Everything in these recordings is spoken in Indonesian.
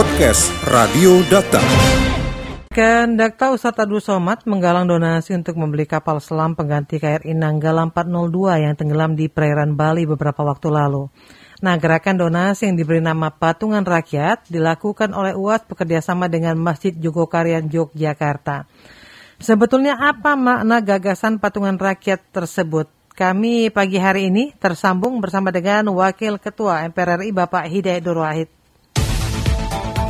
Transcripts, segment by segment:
Podcast Radio Data. Kendakta Ustadz Abdul Somad menggalang donasi untuk membeli kapal selam pengganti KRI Nanggala 402 yang tenggelam di perairan Bali beberapa waktu lalu. Nah, gerakan donasi yang diberi nama Patungan Rakyat dilakukan oleh UAS bekerjasama dengan Masjid Jogokarian Yogyakarta. Sebetulnya apa makna gagasan patungan rakyat tersebut? Kami pagi hari ini tersambung bersama dengan Wakil Ketua MPR RI Bapak Hidayat Nur Wahid.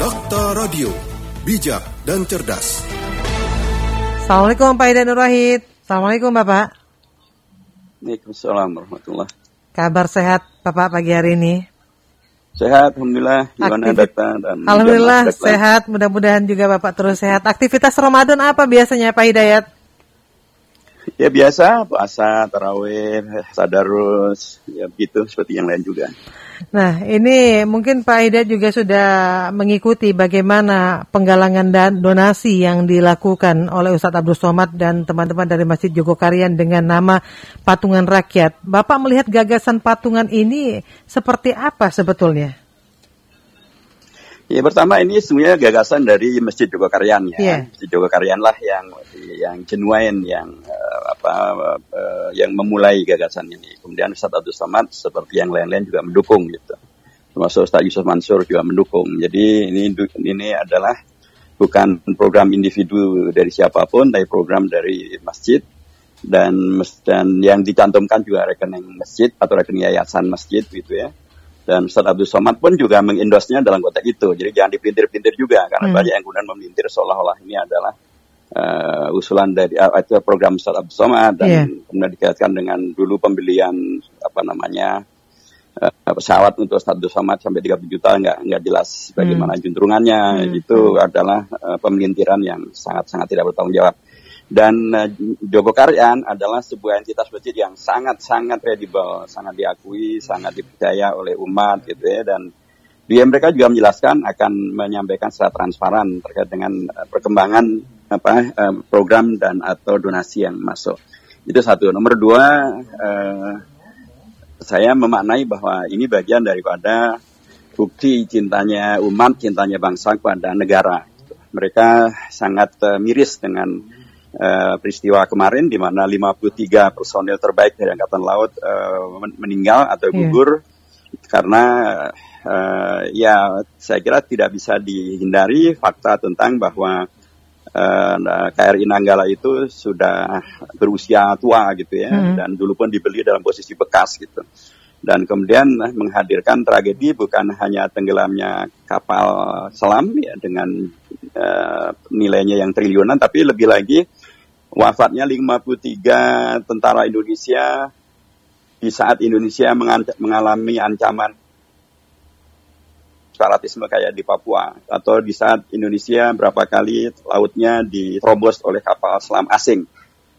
Dokter Radio, bijak dan cerdas. Assalamualaikum Pak Hidayat Nur Wahid. Assalamualaikum Bapak. Waalaikumsalam warahmatullahi Kabar sehat Bapak pagi hari ini? Sehat, Alhamdulillah. Gimana Data dan Alhamdulillah sehat. Mudah-mudahan juga Bapak terus sehat. Aktivitas Ramadan apa biasanya Pak Hidayat? Ya biasa, puasa, tarawih, sadarus, ya begitu seperti yang lain juga. Nah, ini mungkin Pak Hidayat juga sudah mengikuti bagaimana penggalangan dan donasi yang dilakukan oleh Ustadz Abdul Somad dan teman-teman dari Masjid Jogokarian dengan nama Patungan Rakyat. Bapak melihat gagasan patungan ini seperti apa sebetulnya? Ya pertama ini sebenarnya gagasan dari Masjid Jogokarian ya. Iya. Masjid Jogokarian lah yang yang genuine, yang eh, apa eh, yang memulai gagasan ini. Kemudian Ustaz Abdul Somad seperti yang lain-lain juga mendukung gitu. Termasuk Ustaz Yusuf Mansur juga mendukung. Jadi ini ini adalah bukan program individu dari siapa pun, tapi program dari masjid dan dan yang dicantumkan juga rekening masjid atau rekening yayasan masjid gitu ya. Dan Ustaz Abdul Somad pun juga mengendosnya dalam konteks itu. Jadi jangan dipintir-pintir juga karena Hmm. banyak yang kemudian memintir seolah-olah ini adalah eh, usulan dari uh, itu program Ustaz Abdul Somad dan Iya. kemudian dikaitkan dengan dulu pembelian apa namanya eh, pesawat untuk Abdul Somad sampai 30 juta nggak nggak jelas bagaimana juntrungannya Hmm. itu adalah eh, pemelintiran yang sangat-sangat tidak bertanggung jawab dan uh, Jogokarian adalah sebuah entitas masjid yang sangat-sangat kredibel, sangat diakui, sangat dipercaya oleh umat gitu ya dan dia mereka juga menjelaskan akan menyampaikan secara transparan terkait dengan uh, perkembangan apa uh, program dan atau donasi yang masuk. Itu satu. Nomor dua, uh, saya memaknai bahwa ini bagian daripada bukti cintanya umat, cintanya bangsa kepada negara. Mereka sangat uh, miris dengan uh, peristiwa kemarin di mana 53 personil terbaik dari Angkatan Laut uh, men- meninggal atau Iya. gugur karena uh, ya saya kira tidak bisa dihindari fakta tentang bahwa uh, KRI Nanggala itu sudah berusia tua gitu ya Hmm. dan dulu pun dibeli dalam posisi bekas gitu dan kemudian menghadirkan tragedi bukan hanya tenggelamnya kapal selam ya dengan eh, nilainya yang triliunan tapi lebih lagi wafatnya 53 tentara Indonesia di saat Indonesia mengalami ancaman separatisme kayak di Papua atau di saat Indonesia berapa kali lautnya diterobos oleh kapal selam asing.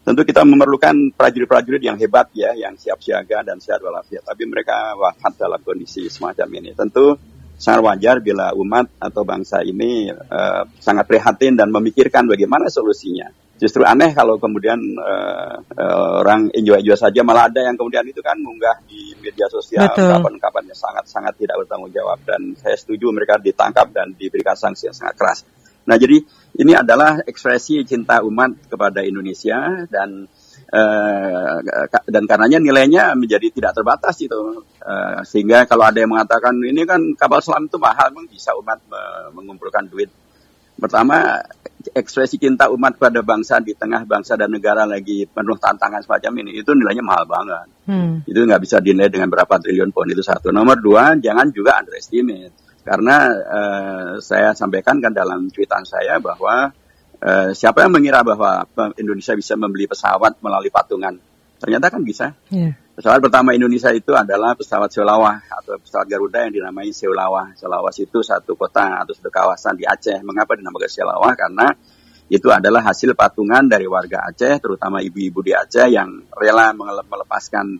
Tentu kita memerlukan prajurit-prajurit yang hebat ya, yang siap siaga dan sehat walafiat. Tapi mereka wafat dalam kondisi semacam ini. Tentu sangat wajar bila umat atau bangsa ini eh, sangat prihatin dan memikirkan bagaimana solusinya. Justru aneh kalau kemudian eh, orang enjoy-enjoy saja, malah ada yang kemudian itu kan munggah di media sosial Betul. ungkapan-ungkapannya sangat-sangat tidak bertanggung jawab. Dan saya setuju mereka ditangkap dan diberikan sanksi yang sangat keras. Nah jadi ini adalah ekspresi cinta umat kepada Indonesia dan ka- dan karenanya nilainya menjadi tidak terbatas itu Eh, sehingga kalau ada yang mengatakan ini kan kapal selam itu mahal memang bisa umat me- mengumpulkan duit pertama ekspresi cinta umat pada bangsa di tengah bangsa dan negara lagi penuh tantangan semacam ini itu nilainya mahal banget Hmm. itu nggak bisa dinilai dengan berapa triliun pound itu satu. Nomor dua, jangan juga underestimate. Karena eh, saya sampaikan kan dalam tweetan saya bahwa eh, siapa yang mengira bahwa Indonesia bisa membeli pesawat melalui patungan? Ternyata kan bisa. Iya. Pesawat pertama Indonesia itu adalah pesawat Seulawah atau pesawat Garuda yang dinamai Seulawah. Seulawah itu satu kota atau satu kawasan di Aceh. Mengapa dinamakan Seulawah? Karena itu adalah hasil patungan dari warga Aceh, terutama ibu-ibu di Aceh yang rela mele- melepaskan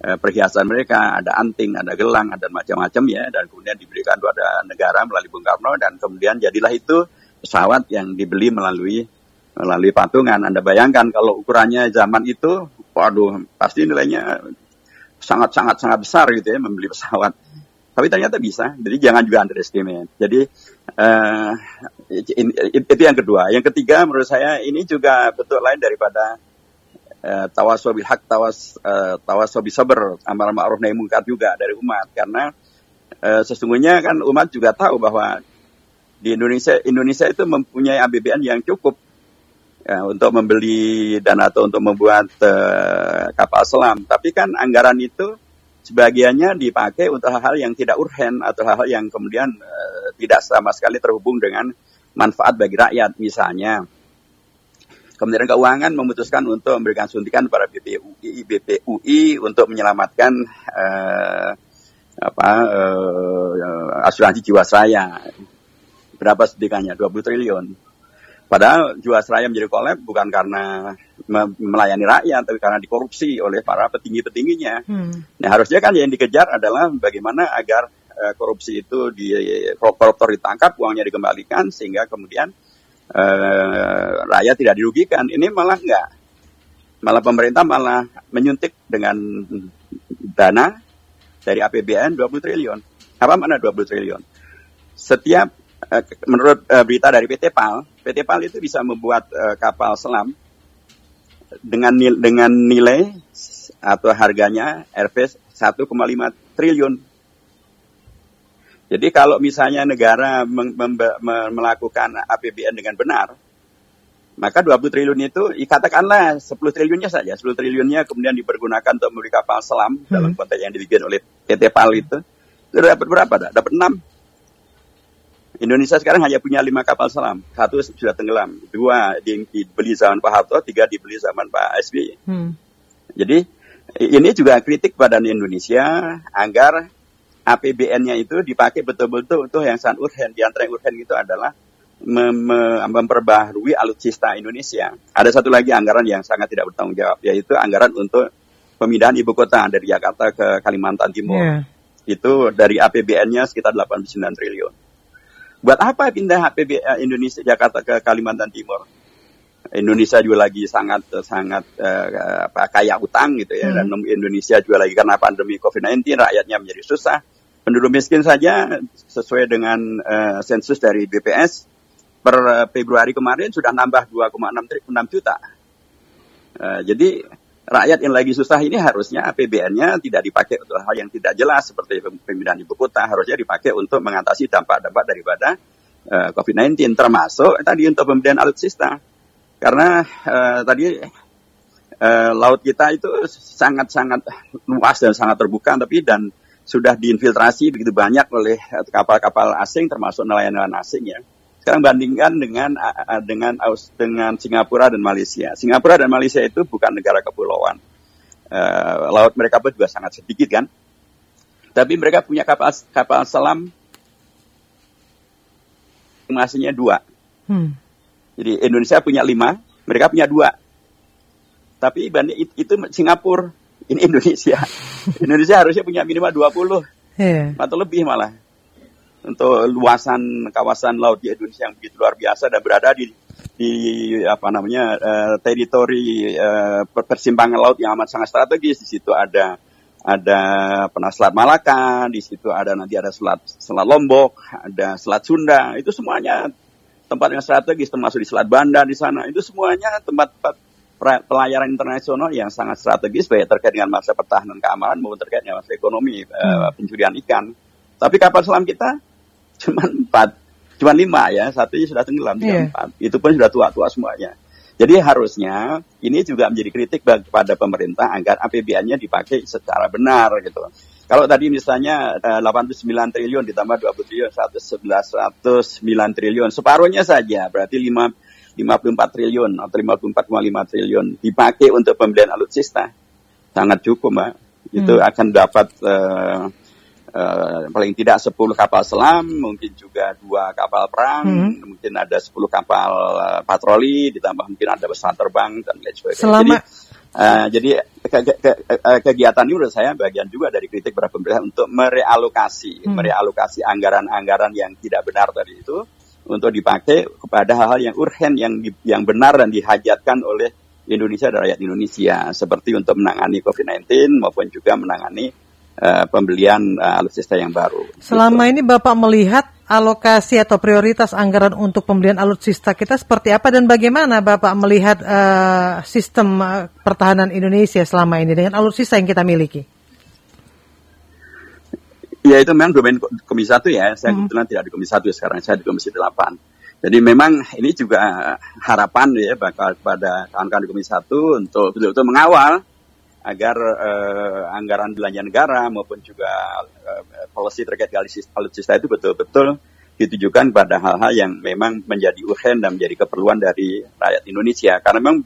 eh, perhiasan mereka, ada anting, ada gelang, ada macam-macam ya, dan kemudian diberikan kepada negara melalui Bung Karno, dan kemudian jadilah itu pesawat yang dibeli melalui melalui patungan. Anda bayangkan kalau ukurannya zaman itu, waduh, pasti nilainya sangat-sangat sangat besar gitu ya membeli pesawat. Tapi ternyata bisa. Jadi jangan juga underestimate. Jadi uh, itu yang kedua. Yang ketiga menurut saya ini juga bentuk lain daripada uh, tawasobil hak, tawas uh, tawasobil sabar, amal ma'ruf nahi mungkar juga dari umat. Karena uh, sesungguhnya kan umat juga tahu bahwa di Indonesia Indonesia itu mempunyai APBN yang cukup ya, untuk membeli dan atau untuk membuat uh, kapal selam. Tapi kan anggaran itu sebagiannya dipakai untuk hal-hal yang tidak urgen atau hal-hal yang kemudian uh, tidak sama sekali terhubung dengan manfaat bagi rakyat. Misalnya, Kementerian Keuangan memutuskan untuk memberikan suntikan kepada BPUI, BPUI untuk menyelamatkan uh, apa uh, asuransi jiwasraya. Berapa suntikannya? 20 triliun Padahal Jiwasraya menjadi kolab bukan karena melayani rakyat, tapi karena dikorupsi oleh para petinggi-petingginya. Hmm. Nah harusnya kan yang dikejar adalah bagaimana agar uh, korupsi itu di koruptor ditangkap, uangnya dikembalikan, sehingga kemudian uh, rakyat tidak dirugikan. Ini malah enggak. Malah pemerintah malah menyuntik dengan dana dari APBN 20 triliun. Apa mana 20 triliun? Setiap Eh, menurut uh, berita dari PT PAL, PT PAL itu bisa membuat uh, kapal selam dengan nil dengan nilai atau harganya RV 1,5 triliun. Jadi kalau misalnya negara melakukan APBN dengan benar, maka 20 triliun itu katakanlah 10 triliunnya saja, 10 triliunnya kemudian dipergunakan untuk membeli kapal selam hmm. dalam konteks yang dibikin oleh PT PAL itu. Itu dapat berapa? Dapat 6 Indonesia sekarang hanya punya lima kapal selam. Satu sudah tenggelam, dua dibeli zaman Pak Harto, tiga dibeli zaman Pak SBY. Hmm. Jadi ini juga kritik pada Indonesia agar APBN-nya itu dipakai betul-betul untuk yang sangat urgen. Di antara yang urgen itu adalah mem memperbaharui alutsista Indonesia. Ada satu lagi anggaran yang sangat tidak bertanggung jawab, yaitu anggaran untuk pemindahan ibu kota dari Jakarta ke Kalimantan Timur. Yeah. Itu dari APBN-nya sekitar 89 triliun. Buat apa pindah HPB eh, Indonesia Jakarta ke Kalimantan Timur? Indonesia juga lagi sangat sangat uh, apa, kaya utang gitu ya hmm. dan Indonesia juga lagi karena pandemi COVID-19 rakyatnya menjadi susah. Penduduk miskin saja sesuai dengan uh, sensus dari BPS per Februari kemarin sudah nambah 2,6 juta. Uh, jadi rakyat yang lagi susah ini harusnya APBN-nya tidak dipakai untuk hal yang tidak jelas seperti pemindahan ibu kota, harusnya dipakai untuk mengatasi dampak-dampak daripada uh, COVID-19 termasuk tadi untuk pembelian alutsista. Karena uh, tadi uh, laut kita itu sangat-sangat luas dan sangat terbuka tapi dan sudah diinfiltrasi begitu banyak oleh kapal-kapal asing termasuk nelayan-nelayan asing ya. Sekarang bandingkan dengan dengan dengan Singapura dan Malaysia. Singapura dan Malaysia itu bukan negara kepulauan. Uh, laut mereka pun juga sangat sedikit kan. Tapi mereka punya kapal kapal selam masingnya dua. Hmm. Jadi Indonesia punya lima, mereka punya dua. Tapi banding itu Singapura, ini Indonesia. Indonesia harusnya punya minimal 20 yeah. atau lebih malah untuk luasan kawasan laut di Indonesia yang begitu luar biasa dan berada di di apa namanya uh, teritori uh, persimpangan laut yang amat sangat strategis. Di situ ada ada pernah Selat Malaka, di situ ada nanti ada Selat Selat Lombok, ada Selat Sunda, itu semuanya tempat yang strategis termasuk di Selat Banda di sana, itu semuanya tempat-tempat pelayaran internasional yang sangat strategis baik terkait dengan masa pertahanan keamanan maupun terkait dengan masa ekonomi uh, pencurian ikan. Tapi kapal selam kita cuma empat, cuma lima ya, satu sudah tenggelam, tiga yeah. empat. Itu pun sudah tua-tua semuanya. Jadi harusnya ini juga menjadi kritik kepada pemerintah agar APBN-nya dipakai secara benar gitu. Kalau tadi misalnya 89 eh, triliun ditambah 20 triliun, 111, 109 triliun, separuhnya saja berarti 5, 54 triliun atau 54,5 triliun dipakai untuk pembelian alutsista. Sangat cukup, Mbak. Itu hmm. akan dapat uh, Uh, paling tidak 10 kapal selam, mungkin juga dua kapal perang, hmm. mungkin ada 10 kapal uh, patroli, ditambah mungkin ada pesawat terbang dan lain sebagainya. Selama... Jadi, uh, jadi ke, ke, ke, kegiatan ini menurut saya bagian juga dari kritik para pemerintah untuk merealokasi, hmm. merealokasi anggaran-anggaran yang tidak benar tadi itu untuk dipakai kepada hal-hal yang urgen, yang yang benar dan dihajatkan oleh Indonesia dan rakyat Indonesia, seperti untuk menangani COVID-19 maupun juga menangani uh, pembelian uh, alutsista yang baru. Selama gitu. ini Bapak melihat alokasi atau prioritas anggaran untuk pembelian alutsista kita seperti apa dan bagaimana Bapak melihat uh, sistem uh, pertahanan Indonesia selama ini dengan alutsista yang kita miliki? Ya itu memang domain Komisi Satu ya. Saya hmm. kebetulan tidak di Komisi Satu ya sekarang, saya di Komisi Delapan. Jadi memang ini juga harapan ya bakal pada kawan-kawan di Komisi Satu untuk betul-betul mengawal agar uh, anggaran belanja negara maupun juga uh, policy terkait alutsista itu betul-betul ditujukan pada hal-hal yang memang menjadi urgen dan menjadi keperluan dari rakyat Indonesia. Karena memang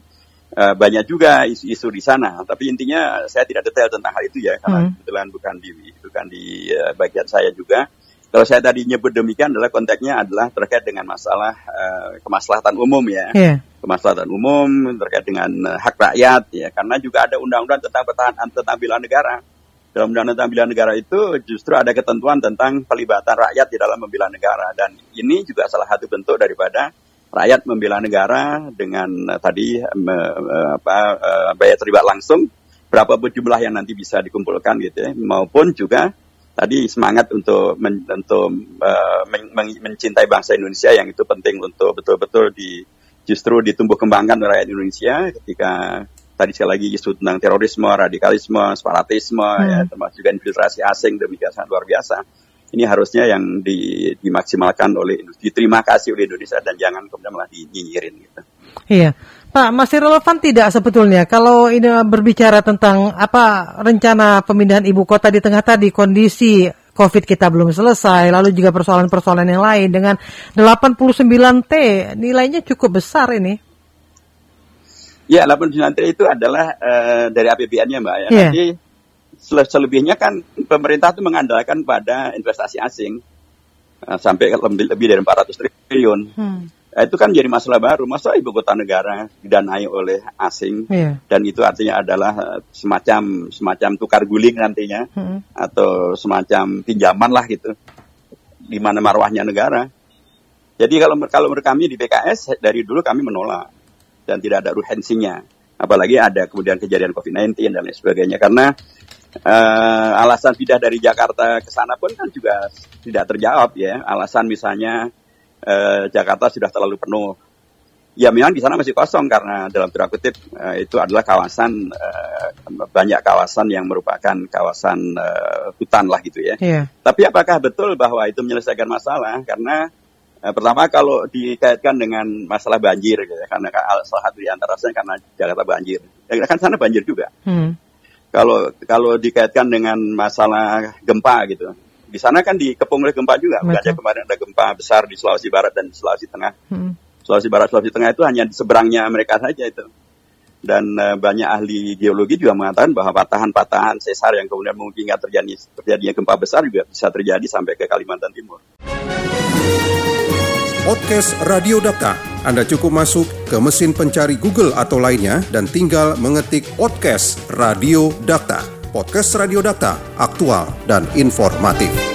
uh, banyak juga isu-isu di sana. Tapi intinya saya tidak detail tentang hal itu ya, karena hmm. kebetulan bukan di bukan di uh, bagian saya juga. Kalau saya tadi nyebut demikian adalah konteksnya adalah terkait dengan masalah uh, kemaslahatan umum ya. Yeah kemaslahatan umum terkait dengan uh, hak rakyat ya. Karena juga ada undang-undang tentang pertahanan tentang bela negara. Dalam undang-undang tentang bela negara itu justru ada ketentuan tentang pelibatan rakyat di dalam membela negara. Dan ini juga salah satu bentuk daripada rakyat membela negara dengan uh, tadi uh, apa uh, bayar terlibat langsung berapapun jumlah yang nanti bisa dikumpulkan gitu ya. Maupun juga tadi semangat untuk men, untuk uh, men, men, mencintai bangsa Indonesia yang itu penting untuk betul-betul di justru ditumbuh kembangkan oleh rakyat Indonesia ketika tadi sekali lagi isu tentang terorisme, radikalisme, separatisme, hmm. ya, termasuk juga infiltrasi asing demikian sangat luar biasa. Ini harusnya yang di, dimaksimalkan oleh diterima kasih oleh Indonesia dan jangan kemudian malah dinyinyirin gitu. Iya. Pak, masih relevan tidak sebetulnya kalau ini berbicara tentang apa rencana pemindahan ibu kota di tengah tadi kondisi COVID kita belum selesai, lalu juga persoalan-persoalan yang lain dengan 89T nilainya cukup besar ini. Ya, 89T itu adalah uh, dari APBN-nya Mbak ya. Yeah. Jadi selebihnya kan pemerintah itu mengandalkan pada investasi asing uh, sampai lebih, lebih dari 400 triliun. Hmm. Nah, itu kan jadi masalah baru. Masa ibu kota negara didanai oleh asing yeah. dan itu artinya adalah eh, semacam semacam tukar guling nantinya hmm. atau semacam pinjaman lah gitu di mana marwahnya negara. Jadi kalau kalau menurut kami di PKS dari dulu kami menolak dan tidak ada urgensinya. Apalagi ada kemudian kejadian COVID-19 dan lain sebagainya karena uh, alasan pindah dari Jakarta ke sana pun kan juga tidak terjawab ya. Alasan misalnya eh, Jakarta sudah terlalu penuh. Ya memang di sana masih kosong karena dalam tanda kutip eh, itu adalah kawasan eh, banyak kawasan yang merupakan kawasan eh, hutan lah gitu ya. Yeah. Tapi apakah betul bahwa itu menyelesaikan masalah? Karena eh, pertama kalau dikaitkan dengan masalah banjir, gitu, ya, karena salah satu di antara karena Jakarta banjir, ya, kan sana banjir juga. Hmm. Kalau kalau dikaitkan dengan masalah gempa gitu, di sana kan dikepung oleh gempa juga. Bukan aja kemarin ada gempa besar di Sulawesi Barat dan Sulawesi Tengah. Hmm. Sulawesi Barat, Sulawesi Tengah itu hanya di seberangnya mereka saja itu. Dan uh, banyak ahli geologi juga mengatakan bahwa patahan-patahan sesar yang kemudian memungkinkan terjadi terjadinya gempa besar juga bisa terjadi sampai ke Kalimantan Timur. Podcast Radio Data. Anda cukup masuk ke mesin pencari Google atau lainnya dan tinggal mengetik podcast Radio Data podcast Radio Data, aktual dan informatif.